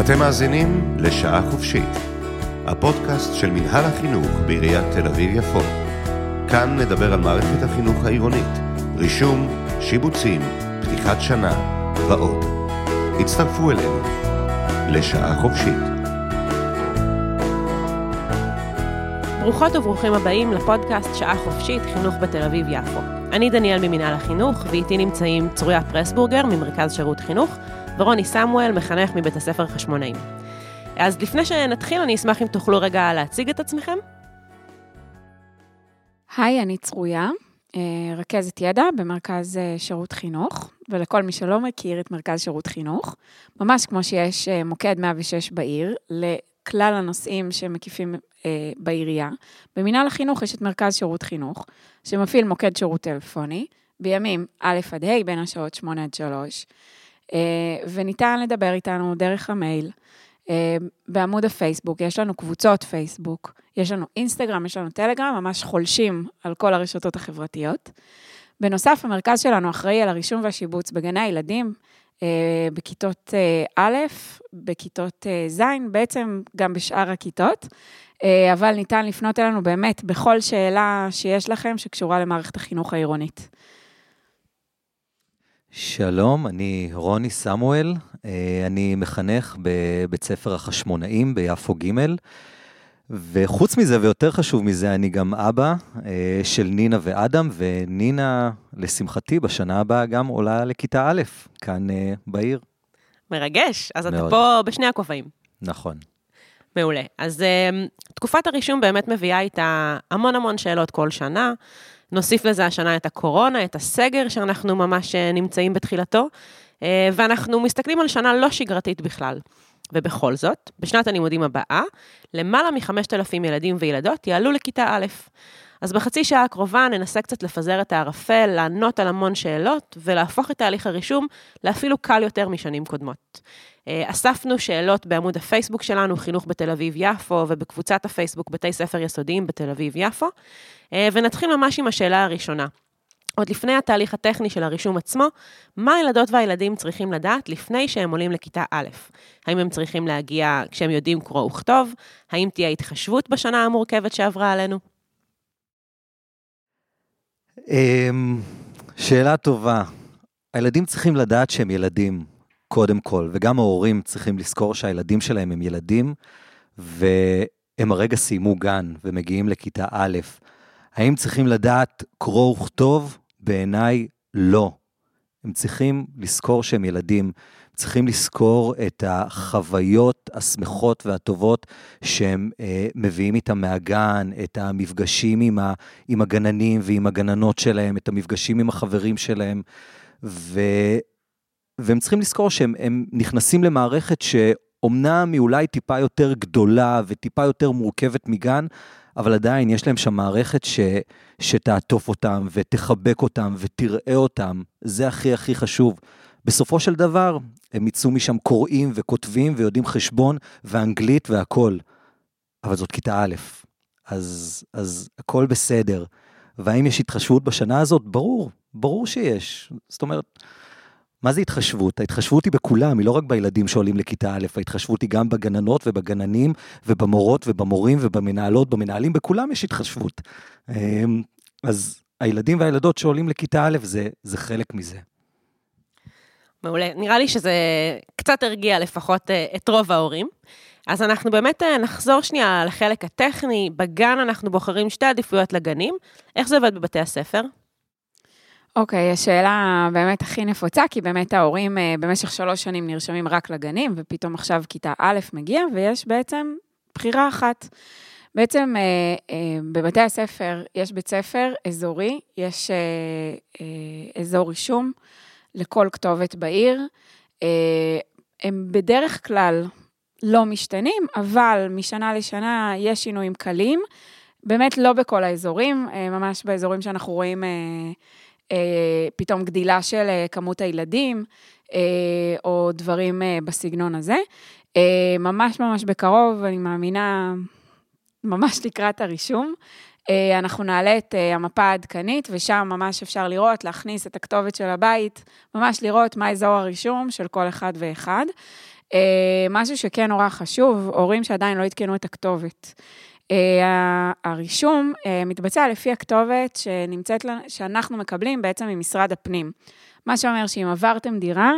אתם מאזינים לשעה חופשית, הפודקאסט של מנהל החינוך בעיריית תל אביב-יפו. כאן נדבר על מערכת החינוך העירונית, רישום, שיבוצים, פתיחת שנה ועוד. הצטרפו אלינו לשעה חופשית. ברוכות וברוכים הבאים לפודקאסט שעה חופשית, חינוך בתל אביב-יפו. אני דניאל ממינהל החינוך, ואיתי נמצאים צוריה פרסבורגר ממרכז שירות חינוך, ורוני סמואל, מחנך מבית הספר חשמונאים. אז לפני שנתחיל, אני אשמח אם תוכלו רגע להציג את עצמכם. היי, אני צרויה, אה, רכזת ידע במרכז אה, שירות חינוך, ולכל מי שלא מכיר את מרכז שירות חינוך, ממש כמו שיש אה, מוקד 106 בעיר, לכלל הנושאים שמקיפים בעירייה, במינהל החינוך יש את מרכז שירות חינוך, שמפעיל מוקד שירות טלפוני, בימים א' עד ה', בין השעות 8 עד 3, וניתן לדבר איתנו דרך המייל. בעמוד הפייסבוק, יש לנו קבוצות פייסבוק, יש לנו אינסטגרם, יש לנו טלגרם, ממש חולשים על כל הרשתות החברתיות. בנוסף, המרכז שלנו אחראי על הרישום והשיבוץ בגני הילדים, בכיתות א', בכיתות ז', בעצם גם בשאר הכיתות, אבל ניתן לפנות אלינו באמת בכל שאלה שיש לכם שקשורה למערכת החינוך העירונית. שלום, אני רוני סמואל, אני מחנך בבית ספר החשמונאים ביפו ג', וחוץ מזה, ויותר חשוב מזה, אני גם אבא של נינה ואדם, ונינה, לשמחתי, בשנה הבאה גם עולה לכיתה א', כאן בעיר. מרגש, אז מאוד. אתה פה בשני הכובעים. נכון. מעולה. אז תקופת הרישום באמת מביאה איתה המון המון שאלות כל שנה. נוסיף לזה השנה את הקורונה, את הסגר שאנחנו ממש נמצאים בתחילתו, ואנחנו מסתכלים על שנה לא שגרתית בכלל. ובכל זאת, בשנת הלימודים הבאה, למעלה מ-5,000 ילדים וילדות יעלו לכיתה א'. אז בחצי שעה הקרובה ננסה קצת לפזר את הערפל, לענות על המון שאלות, ולהפוך את תהליך הרישום לאפילו קל יותר משנים קודמות. אספנו שאלות בעמוד הפייסבוק שלנו, חינוך בתל אביב-יפו, ובקבוצת הפייסבוק בתי ספר יסודיים בתל אביב-יפו, ונתחיל ממש עם השאלה הראשונה. עוד לפני התהליך הטכני של הרישום עצמו, מה הילדות והילדים צריכים לדעת לפני שהם עולים לכיתה א'? האם הם צריכים להגיע כשהם יודעים קרוא וכתוב? האם תהיה התחשבות בשנה המורכבת שעברה עלינו? אמ, שאלה טובה. הילדים צריכים לדעת שהם ילדים, קודם כל, וגם ההורים צריכים לזכור שהילדים שלהם הם ילדים, והם הרגע סיימו גן ומגיעים לכיתה א'. האם צריכים לדעת קרוא וכתוב? בעיניי לא. הם צריכים לזכור שהם ילדים, צריכים לזכור את החוויות השמחות והטובות שהם אה, מביאים איתם מהגן, את המפגשים עם, ה, עם הגננים ועם הגננות שלהם, את המפגשים עם החברים שלהם, ו, והם צריכים לזכור שהם נכנסים למערכת שאומנם היא אולי טיפה יותר גדולה וטיפה יותר מורכבת מגן, אבל עדיין יש להם שם מערכת ש, שתעטוף אותם ותחבק אותם ותראה אותם, זה הכי הכי חשוב. בסופו של דבר, הם יצאו משם קוראים וכותבים ויודעים חשבון ואנגלית והכול. אבל זאת כיתה א', אז, אז הכל בסדר. והאם יש התחשבות בשנה הזאת? ברור, ברור שיש. זאת אומרת, מה זה התחשבות? ההתחשבות היא בכולם, היא לא רק בילדים שעולים לכיתה א', ההתחשבות היא גם בגננות ובגננים ובמורות ובמורים ובמנהלות, במנהלים, בכולם יש התחשבות. אמ, אז הילדים והילדות שעולים לכיתה א', זה, זה חלק מזה. מעולה. נראה לי שזה קצת הרגיע לפחות אה, את רוב ההורים. אז אנחנו באמת אה, נחזור שנייה לחלק הטכני. בגן אנחנו בוחרים שתי עדיפויות לגנים. איך זה עובד בבתי הספר? אוקיי, okay, השאלה באמת הכי נפוצה, כי באמת ההורים אה, במשך שלוש שנים נרשמים רק לגנים, ופתאום עכשיו כיתה א' מגיע, ויש בעצם בחירה אחת. בעצם אה, אה, בבתי הספר יש בית ספר אזורי, יש אזור רישום לכל כתובת בעיר. הם בדרך כלל לא משתנים, אבל משנה לשנה יש שינויים קלים. באמת לא בכל האזורים, ממש באזורים שאנחנו רואים אה, פתאום גדילה של אה, כמות הילדים, אה, או דברים בסגנון הזה. ממש ממש בקרוב, אני מאמינה, ממש לקראת הרישום. אנחנו נעלה את המפה העדכנית, ושם ממש אפשר לראות, להכניס את הכתובת של הבית, ממש לראות מה אזור הרישום של כל אחד ואחד. משהו שכן נורא חשוב, הורים שעדיין לא עדכנו את הכתובת. הרישום מתבצע לפי הכתובת שנמצאת, שאנחנו מקבלים בעצם ממשרד הפנים. מה שאומר שאם עברתם דירה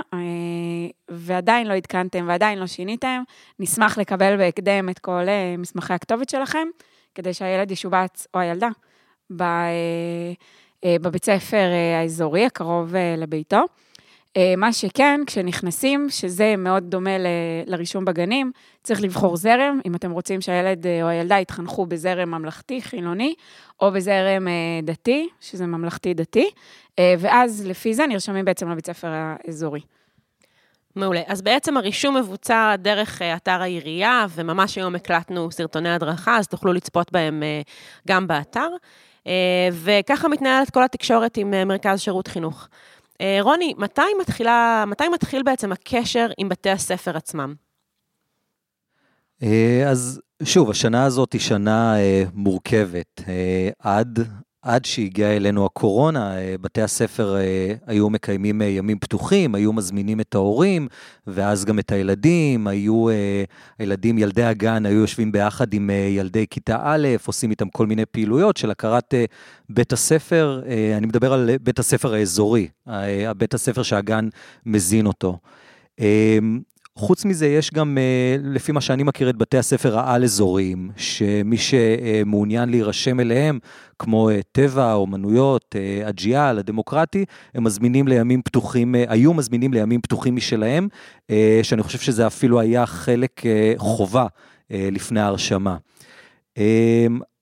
ועדיין לא עדכנתם ועדיין לא שיניתם, נשמח לקבל בהקדם את כל מסמכי הכתובת שלכם, כדי שהילד ישובץ, או הילדה, בבית ספר האזורי הקרוב לביתו. מה שכן, כשנכנסים, שזה מאוד דומה ל, לרישום בגנים, צריך לבחור זרם, אם אתם רוצים שהילד או הילדה יתחנכו בזרם ממלכתי, חילוני, או בזרם דתי, שזה ממלכתי-דתי, ואז לפי זה נרשמים בעצם לבית ספר האזורי. מעולה. אז בעצם הרישום מבוצע דרך אתר העירייה, וממש היום הקלטנו סרטוני הדרכה, אז תוכלו לצפות בהם גם באתר. וככה מתנהלת כל התקשורת עם מרכז שירות חינוך. רוני, מתי, מתחילה, מתי מתחיל בעצם הקשר עם בתי הספר עצמם? אז שוב, השנה הזאת היא שנה מורכבת. עד עד שהגיעה אלינו הקורונה, אה, בתי הספר אה, היו מקיימים אה, ימים פתוחים, היו מזמינים את ההורים, ואז גם את הילדים, היו, הילדים, ילדי הגן, היו יושבים ביחד עם ילדי כיתה א', עושים איתם כל מיני פעילויות של הכרת בית הספר, אני מדבר על בית הספר האזורי, בית הספר שהגן מזין אותו. חוץ מזה, יש גם, אה, לפי מה שאני מכיר, את בתי הספר העל-אזוריים, שמי שמעוניין להירשם אליהם, כמו אה, טבע, אומנויות, אה, אג'יאל, הדמוקרטי, הם מזמינים לימים פתוחים, היו מזמינים לימים פתוחים משלהם, שאני חושב שזה אפילו היה חלק חובה לפני ההרשמה.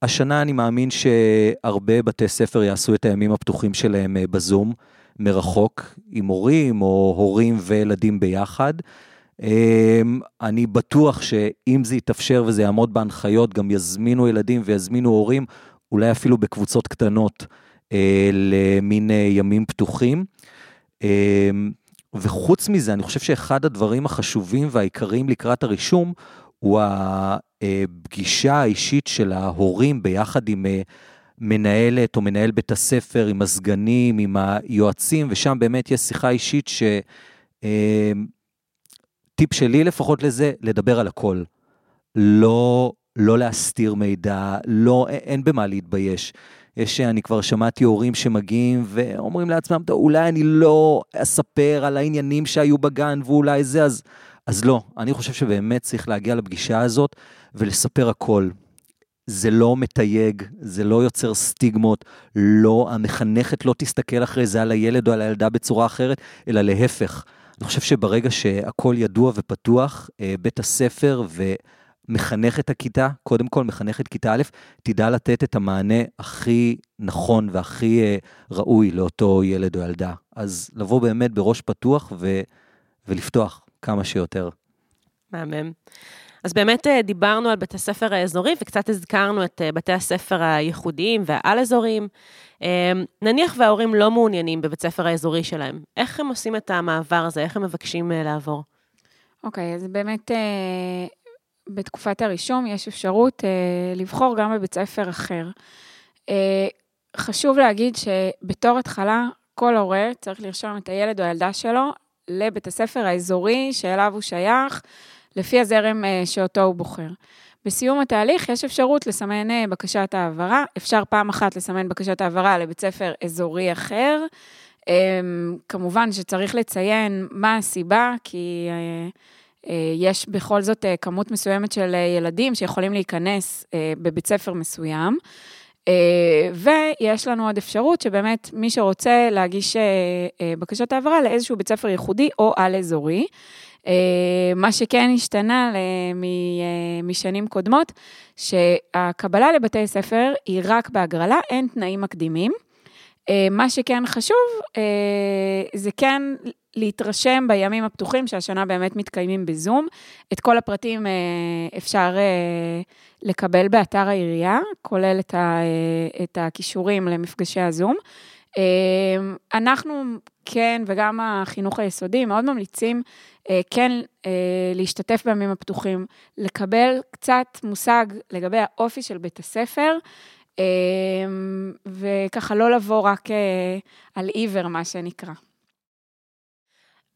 השנה אני מאמין שהרבה בתי ספר יעשו את הימים הפתוחים שלהם בזום, מרחוק, עם הורים או הורים וילדים ביחד. אמ, אני בטוח שאם זה יתאפשר וזה יעמוד בהנחיות, גם יזמינו ילדים ויזמינו הורים, אולי אפילו בקבוצות קטנות, אה, למין אה, ימים פתוחים. אמ, וחוץ מזה, אני חושב שאחד הדברים החשובים והעיקריים לקראת הרישום, הוא הפגישה האישית של ההורים ביחד עם אה, מנהלת או מנהל בית הספר, עם הסגנים, עם היועצים, ושם באמת יש שיחה אישית ש... אמ, טיפ שלי לפחות לזה, לדבר על הכל. לא, לא להסתיר מידע, לא, אין במה להתבייש. יש, אני כבר שמעתי הורים שמגיעים ואומרים לעצמם, אולי אני לא אספר על העניינים שהיו בגן ואולי זה, אז, אז לא. אני חושב שבאמת צריך להגיע לפגישה הזאת ולספר הכל. זה לא מתייג, זה לא יוצר סטיגמות, לא, המחנכת לא תסתכל אחרי זה על הילד או על הילדה בצורה אחרת, אלא להפך. אני חושב שברגע שהכל ידוע ופתוח, אה, בית הספר ומחנכת הכיתה, קודם כל מחנכת כיתה א', תדע לתת את המענה הכי נכון והכי אה, ראוי לאותו ילד או ילדה. אז לבוא באמת בראש פתוח ו... ולפתוח כמה שיותר. מהמם. אז באמת אה, דיברנו על בית הספר האזורי וקצת הזכרנו את בתי הספר הייחודיים והעל-אזוריים. אמ, נניח וההורים לא מעוניינים בבית ספר האזורי שלהם, איך הם עושים את המעבר הזה? איך הם מבקשים אה, לעבור? אוקיי, okay, אז באמת אה, בתקופת הרישום יש אפשרות אה, לבחור גם בבית ספר אחר. חשוב להגיד שבתור התחלה, כל הורה צריך לרשום את הילד או הילדה שלו לבית הספר האזורי שאליו הוא שייך, לפי הזרם שאותו הוא בוחר. בסיום התהליך יש אפשרות לסמן אה, בקשת העברה. אפשר פעם אחת לסמן בקשת העברה לבית ספר אזורי אחר. אמ, כמובן שצריך לציין מה הסיבה, כי אה, אה, יש בכל זאת כמות מסוימת של ילדים שיכולים להיכנס בבית ספר מסוים. ויש לנו עוד אפשרות שבאמת מי שרוצה להגיש בקשת העברה לאיזשהו בית ספר ייחודי או על-אזורי. אה, מה שכן השתנה אה, משנים קודמות, שהקבלה לבתי ספר היא רק בהגרלה, אין תנאים מקדימים. אה, מה שכן חשוב, זה כן להתרשם בימים הפתוחים, שהשנה באמת מתקיימים בזום. את כל הפרטים אפשר לקבל באתר העירייה, כולל את הכישורים למפגשי הזום. אנחנו כן, וגם החינוך היסודי, מאוד ממליצים כן אה, להשתתף בימים הפתוחים, לקבל קצת מושג לגבי האופי של בית הספר, אה, וככה לא לבוא רק על עיוור, מה שנקרא.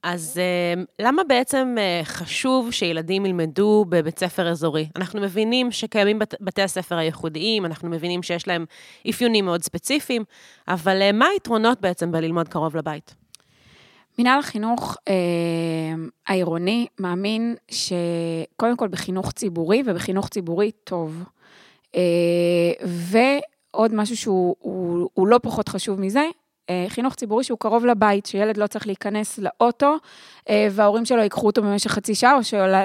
אז אה, למה בעצם אה, חשוב שילדים ילמדו בבית ספר אזורי? אנחנו מבינים שקיימים בת, בתי הספר הייחודיים, אנחנו מבינים שיש להם אפיונים מאוד ספציפיים, אבל אה, מה היתרונות בעצם בללמוד קרוב לבית? מינהל החינוך אה, העירוני מאמין שקודם כל בחינוך ציבורי, ובחינוך ציבורי טוב. אה, ועוד משהו שהוא הוא, הוא לא פחות חשוב מזה, אה, חינוך ציבורי שהוא קרוב לבית, שילד לא צריך להיכנס לאוטו, אה, וההורים שלו ייקחו אותו במשך חצי שעה, או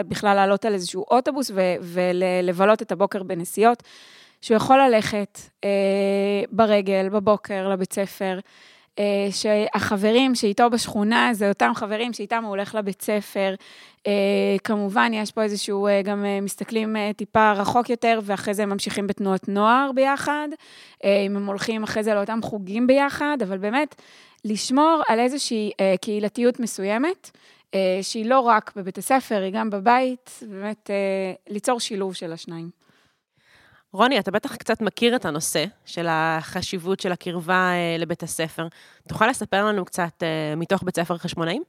בכלל לעלות על איזשהו אוטובוס ולבלות את הבוקר בנסיעות, שהוא יכול ללכת אה, ברגל, בבוקר, לבית ספר. אה, שהחברים שאיתו בשכונה, זה אותם חברים שאיתם הוא הולך לבית ספר. אה, כמובן, יש פה איזשהו, אה, גם מסתכלים טיפה רחוק יותר, ואחרי זה הם ממשיכים בתנועות נוער ביחד, אם הם הולכים אחרי זה לאותם חוגים ביחד, אבל באמת, לשמור על איזושהי קהילתיות מסוימת, שהיא לא רק בבית הספר, היא גם בבית, באמת ליצור שילוב של השניים. רוני, אתה בטח קצת מכיר את הנושא של החשיבות של הקרבה אה, לבית הספר. תוכל לספר לנו קצת אה, מתוך בית ספר חשמונאים?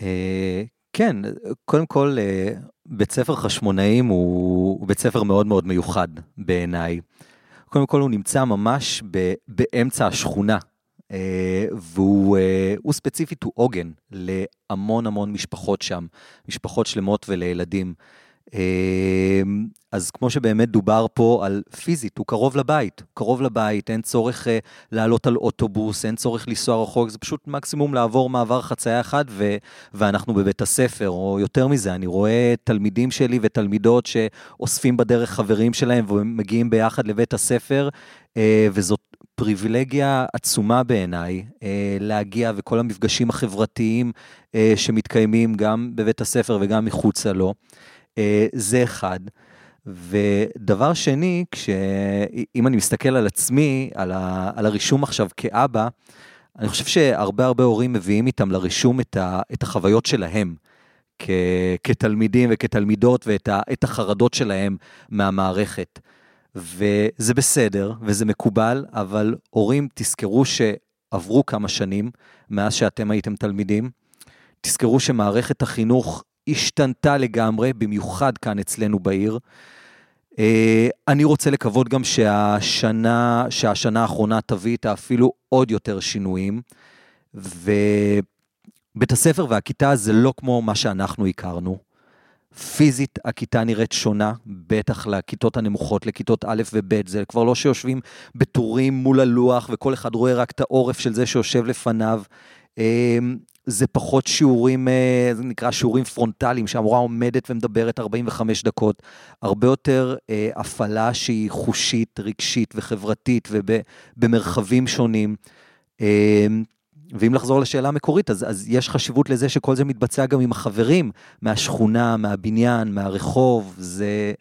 אה, כן, קודם כל, בית ספר חשמונאים הוא בית ספר מאוד מאוד מיוחד בעיניי. קודם כל, הוא נמצא ממש באמצע השכונה, והוא ספציפית, הוא עוגן להמון המון משפחות שם, משפחות שלמות ולילדים. אמ, אז כמו שבאמת דובר פה על פיזית, הוא קרוב לבית, קרוב לבית, אין צורך uh, לעלות על אוטובוס, אין צורך לנסוע רחוק, זה פשוט מקסימום לעבור מעבר חצייה אחד ו- ואנחנו בבית הספר, או יותר מזה, אני רואה תלמידים שלי ותלמידות שאוספים בדרך חברים שלהם ומגיעים ביחד לבית הספר, uh, וזאת פריבילגיה עצומה בעיניי uh, להגיע, וכל המפגשים החברתיים uh, שמתקיימים גם בבית הספר וגם מחוצה לו. אה, זה אחד. ודבר שני, אם אני מסתכל על עצמי, על, ה, על הרישום עכשיו כאבא, אני חושב שהרבה הרבה הורים מביאים איתם לרישום את, ה, את החוויות שלהם. כ, כתלמידים וכתלמידות ואת ה, החרדות שלהם מהמערכת. וזה בסדר וזה מקובל, אבל הורים, תזכרו שעברו כמה שנים מאז שאתם הייתם תלמידים. תזכרו שמערכת החינוך השתנתה לגמרי, במיוחד כאן אצלנו בעיר. אה, אני רוצה לקוות גם שהשנה, שהשנה האחרונה תביא איתה אפילו עוד יותר שינויים. ובית הספר והכיתה זה לא כמו מה שאנחנו הכרנו. פיזית הכיתה נראית שונה, בטח לכיתות הנמוכות, לכיתות א' וב', זה כבר לא שיושבים בטורים מול הלוח וכל אחד רואה רק את העורף של זה שיושב לפניו. זה פחות שיעורים, אה, זה נקרא שיעורים פרונטליים, שהמורה עומדת ומדברת 45 דקות, הרבה יותר אה, הפעלה שהיא חושית, רגשית וחברתית ובמרחבים שונים. אה, ואם לחזור לשאלה המקורית, אז, אז יש חשיבות לזה שכל זה מתבצע גם עם החברים מהשכונה, מהבניין, מהרחוב. זה,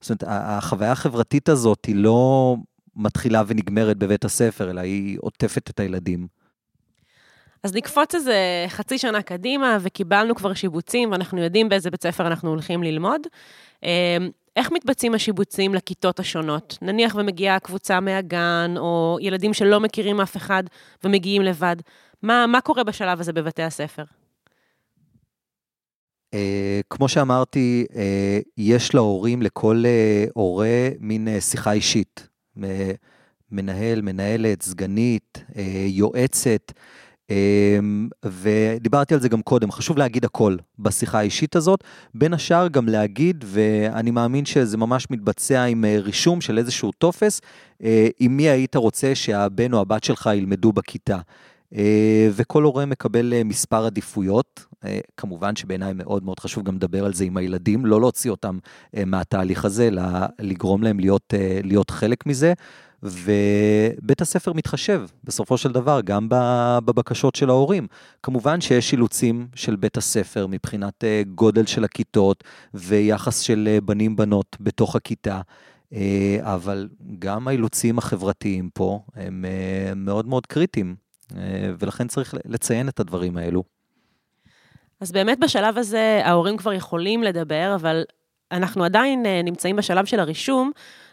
זאת אומרת, החוויה החברתית הזאת היא לא מתחילה ונגמרת בבית הספר, אלא היא עוטפת את הילדים. אז נקפוץ איזה חצי שנה קדימה, וקיבלנו כבר שיבוצים, ואנחנו יודעים באיזה בית ספר אנחנו הולכים ללמוד. אמ, איך מתבצעים השיבוצים לכיתות השונות? נניח ומגיעה קבוצה מהגן, או ילדים שלא מכירים אף אחד ומגיעים לבד. מה, מה קורה בשלב הזה בבתי הספר? Uh, כמו שאמרתי, uh, יש להורים, לכל uh, הורה, מין uh, שיחה אישית. מנהל, מנהלת, סגנית, uh, יועצת. אמ, ודיברתי על זה גם קודם, חשוב להגיד הכל בשיחה האישית הזאת, בין השאר גם להגיד, ואני מאמין שזה ממש מתבצע עם אה, רישום של איזשהו טופס, אה, עם מי היית רוצה שהבן או הבת שלך ילמדו בכיתה. אה, וכל הורה מקבל מספר עדיפויות, כמובן שבעיניי מאוד מאוד חשוב גם לדבר על זה עם הילדים, לא להוציא אותם מהתהליך הזה, אלא לגרום להם להיות, להיות חלק מזה. ובית הספר מתחשב בסופו של דבר גם בבקשות של ההורים. כמובן שיש אילוצים של בית הספר מבחינת אה, גודל של הכיתות ויחס של אה, בנים-בנות בתוך הכיתה. אה, אבל גם האילוצים החברתיים פה הם מאוד מאוד קריטיים, ולכן צריך לציין את הדברים האלו. אז באמת בשלב הזה ההורים כבר יכולים לדבר, אבל אנחנו עדיין נמצאים בשלב של הרישום,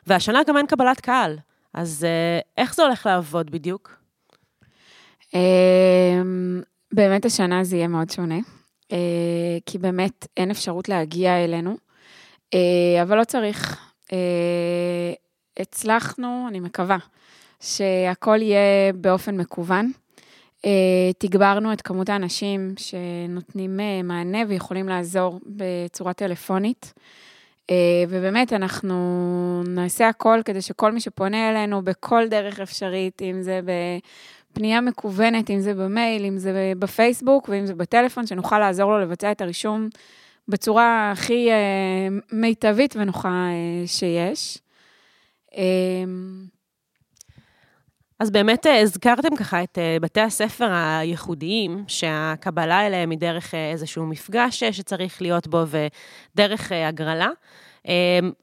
והשנה גם אין קבלת קהל. אז אה, איך זה הולך לעבוד בדיוק? אמ, באמת השנה זה יהיה מאוד שונה, אה, כי באמת אין אפשרות להגיע אלינו, אה, אבל לא צריך. אה, הצלחנו, אני מקווה, שהכל יהיה באופן מקוון. תגברנו את כמות האנשים שנותנים מענה ויכולים לעזור בצורה טלפונית. ובאמת, אנחנו נעשה הכל כדי שכל מי שפונה אלינו בכל דרך אפשרית, אם זה פנייה מקוונת, אם זה במייל, אם זה בפייסבוק ואם זה בטלפון, שנוכל לעזור לו לבצע את הרישום בצורה הכי אה, מיטבית ונוחה אה, שיש. אז באמת אה, הזכרתם ככה את אה, בתי הספר הייחודיים, שהקבלה אליהם היא דרך אה, איזשהו מפגש שצריך להיות בו ודרך הגרלה.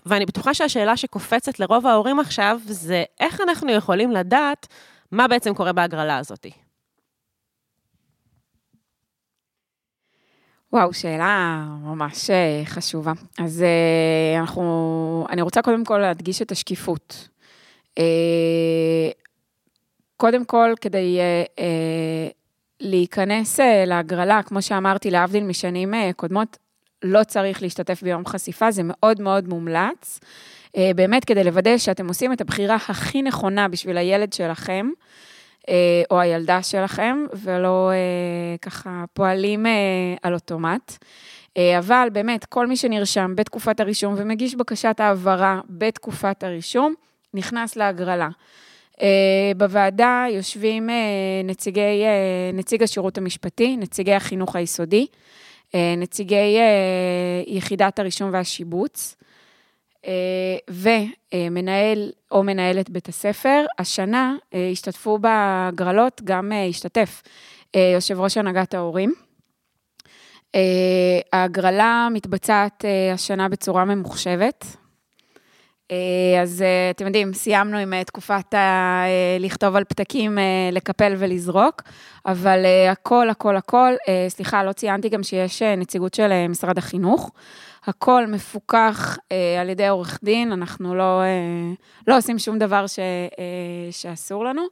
ואני בטוחה שהשאלה שקופצת לרוב ההורים עכשיו, זה איך אנחנו יכולים לדעת מה בעצם קורה בהגרלה הזאת? וואו, שאלה ממש חשובה. אז אנחנו, אני רוצה קודם כל להדגיש את השקיפות. אה, קודם כל, כדי להיכנס להגרלה, כמו שאמרתי, להבדיל משנים קודמות, לא צריך להשתתף ביום חשיפה, זה מאוד מאוד מומלץ. אה, באמת כדי לוודא שאתם עושים את הבחירה הכי נכונה בשביל הילד שלכם, אה, או הילדה שלכם, ולא אה, ככה פועלים על אוטומט. אבל באמת, כל מי שנרשם בתקופת הרישום ומגיש בקשת העברה בתקופת הרישום, נכנס להגרלה. בוועדה יושבים נציגי, נציג השירות המשפטי, נציגי החינוך היסודי, נציגי יחידת הרישום והשיבוץ, אה, ומנהל או מנהלת בית הספר, השנה אה, השתתפו בהגרלות, גם אה, השתתף יושב ראש הנהגת ההורים. ההגרלה מתבצעת השנה בצורה ממוחשבת. אז אתם יודעים, סיימנו עם תקופת ה... לכתוב על פתקים, לקפל ולזרוק, אבל הכל, הכל, הכל, סליחה, לא ציינתי גם שיש נציגות של משרד החינוך. הכל מפוקח אה, על ידי עורך דין, אנחנו לא, אה, לא עושים שום דבר ש, אה, שאסור לנו.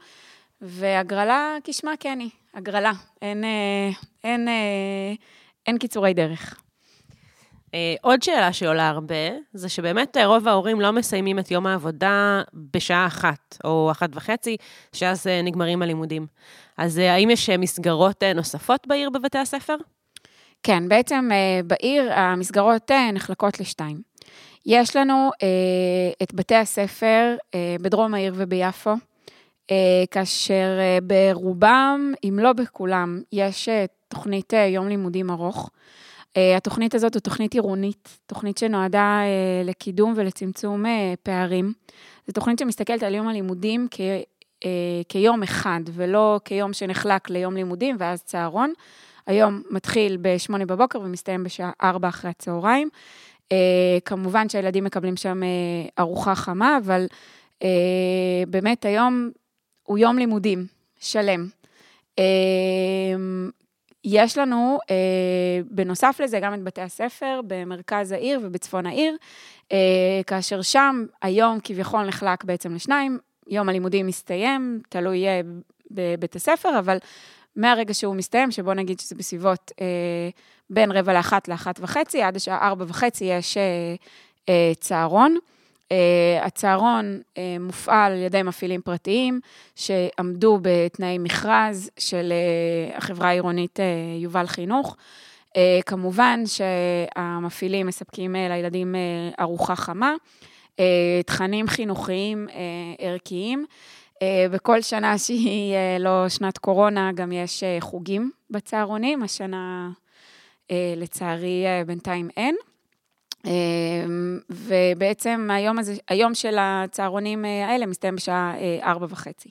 והגרלה כשמה כן היא, הגרלה, אין, אה, אין, אה, אין קיצורי דרך. אה, עוד שאלה שעולה הרבה, זה שבאמת אה, רוב ההורים לא מסיימים את יום העבודה בשעה אחת או אחת וחצי, שאז אה, נגמרים הלימודים. אז האם יש מסגרות נוספות בעיר בבתי הספר? כן, בעצם אה, בעיר המסגרות אה, נחלקות לשתיים. יש לנו אה, את בתי הספר בדרום העיר וביפו, כאשר ברובם, אם לא בכולם, יש תוכנית יום לימודים ארוך. התוכנית הזאת היא תוכנית עירונית, תוכנית שנועדה לקידום ולצמצום פערים. זו תוכנית שמסתכלת על יום הלימודים כ, כיום אחד, ולא כיום שנחלק ליום לימודים ואז צהרון. היום מתחיל ב-8 בבוקר ומסתיים בשעה 4 אחרי הצהריים. כמובן שהילדים מקבלים שם ארוחה חמה, אבל באמת היום הוא יום לימודים שלם. יש לנו, uh, בנוסף לזה, גם את בתי הספר במרכז העיר ובצפון העיר, uh, כאשר שם היום כביכול נחלק בעצם לשניים, יום הלימודים מסתיים, תלוי uh, בבית הספר, אבל מהרגע שהוא מסתיים, שבוא נגיד שזה בסביבות אה, בין רבע לאחת לאחת וחצי, עד השעה ארבע וחצי יש אה, אה, צהרון. Uh, הצהרון uh, מופעל על ידי מפעילים פרטיים שעמדו בתנאי מכרז של uh, החברה העירונית יובל חינוך. כמובן שהמפעילים מספקים לילדים ארוחה חמה, תכנים חינוכיים ערכיים. בכל שנה שהיא אה, לא שנת קורונה, גם יש אה, חוגים בצהרונים. השנה, אה, לצערי, בינתיים אין. ובעצם היום, הזה, היום של הצהרונים האלה מסתיים בשעה ארבע וחצי.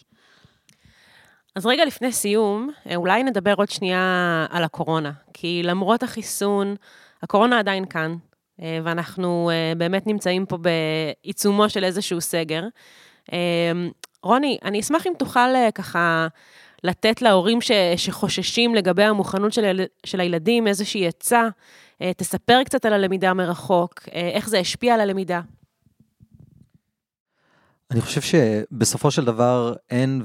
אז רגע לפני סיום, אולי נדבר עוד שנייה על הקורונה. כי למרות החיסון, הקורונה עדיין כאן, ואנחנו באמת נמצאים פה בעיצומו של איזשהו סגר. רוני, אני אשמח אם תוכל אה, ככה לתת להורים ש, שחוששים לגבי המוכנות של, של הילדים איזושהי עצה, אה, תספר קצת על הלמידה מרחוק, אה, איך זה השפיע על הלמידה. אני חושב שבסופו של דבר אין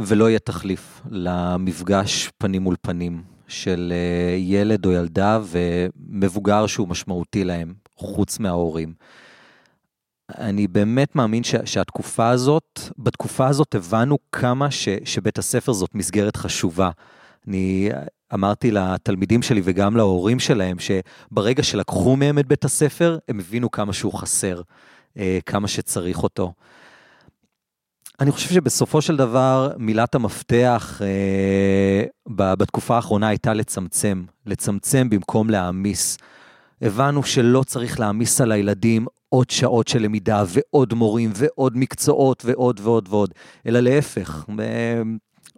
ולא יהיה תחליף למפגש פנים מול פנים של אה, ילד או ילדה ומבוגר שהוא משמעותי להם, חוץ מההורים. אני באמת מאמין ש, שהתקופה הזאת, בתקופה הזאת הבנו כמה ש, שבית הספר זאת מסגרת חשובה. אני אמרתי לתלמידים שלי וגם להורים שלהם, שברגע שלקחו מהם את בית הספר, הם הבינו כמה שהוא חסר, אה, כמה שצריך אותו. אני חושב שבסופו של דבר, מילת המפתח אה, בתקופה האחרונה הייתה לצמצם, לצמצם במקום להעמיס. הבנו שלא צריך להעמיס על הילדים עוד שעות של למידה ועוד מורים ועוד מקצועות ועוד ועוד ועוד, אלא להפך,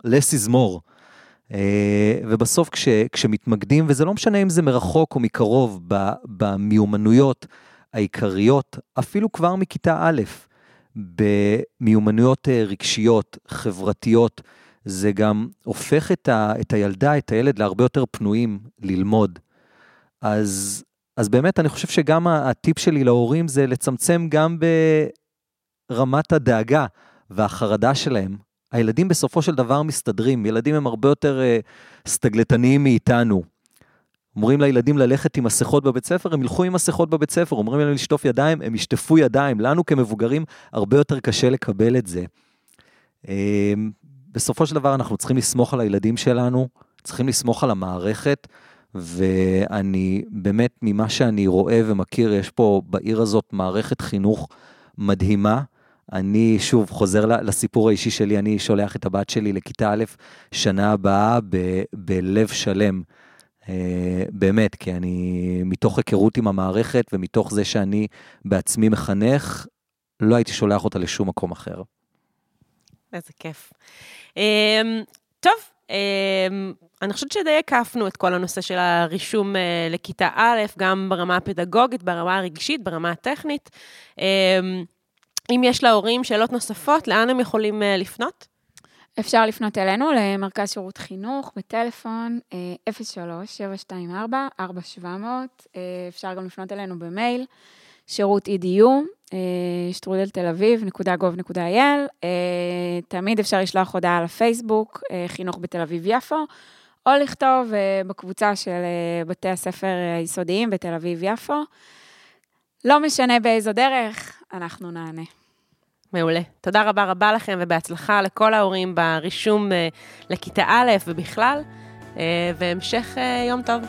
less is more. אה, ובסוף כש, כשמתמקדים, וזה לא משנה אם זה מרחוק או מקרוב, במיומנויות העיקריות, אפילו כבר מכיתה א', במיומנויות אה, רגשיות, חברתיות, זה גם הופך את, ה, את הילדה, את הילד, להרבה יותר פנויים ללמוד. אז, אז באמת, אני חושב שגם הטיפ שלי להורים זה לצמצם גם ברמת הדאגה והחרדה שלהם. הילדים בסופו של דבר מסתדרים, ילדים הם הרבה יותר uh, סטגלטניים מאיתנו. אומרים לילדים ללכת עם מסכות בבית ספר, הם ילכו עם מסכות בבית ספר, אומרים להם לשטוף ידיים, הם ישטפו ידיים. לנו כמבוגרים הרבה יותר קשה לקבל את זה. אמ, בסופו של דבר אנחנו צריכים לסמוך על הילדים שלנו, צריכים לסמוך על המערכת, ואני באמת, ממה שאני רואה ומכיר, יש פה בעיר הזאת מערכת חינוך מדהימה. אני שוב חוזר לסיפור האישי שלי, אני שולח את הבת שלי לכיתה א', שנה הבאה ב- בלב שלם. אה, באמת, כי אני, מתוך היכרות עם המערכת ומתוך זה שאני בעצמי מחנך, לא הייתי שולח אותה לשום מקום אחר. איזה כיף. אמ, טוב, אמ, אני חושבת שדי הקפנו את כל הנושא של הרישום אה, לכיתה א', גם ברמה הפדגוגית, ברמה הרגשית, ברמה הטכנית. אמ, אם יש להורים שאלות נוספות, לאן הם יכולים אה, לפנות? אפשר לפנות אלינו למרכז שירות חינוך בטלפון 03-724-4700. אה, אפשר גם לפנות אלינו במייל, שירות EDU, אה, שטרודל תל אביב, נקודה גוב נקודה אייל. תמיד אפשר לשלוח הודעה לפייסבוק, חינוך בתל אביב-יפו, או לכתוב בקבוצה של בתי הספר היסודיים בתל אביב-יפו. לא משנה באיזו דרך, אנחנו נענה. מעולה. תודה רבה רבה לכם ובהצלחה לכל ההורים ברישום אה, לכיתה א' ובכלל, אה, והמשך אה, יום טוב.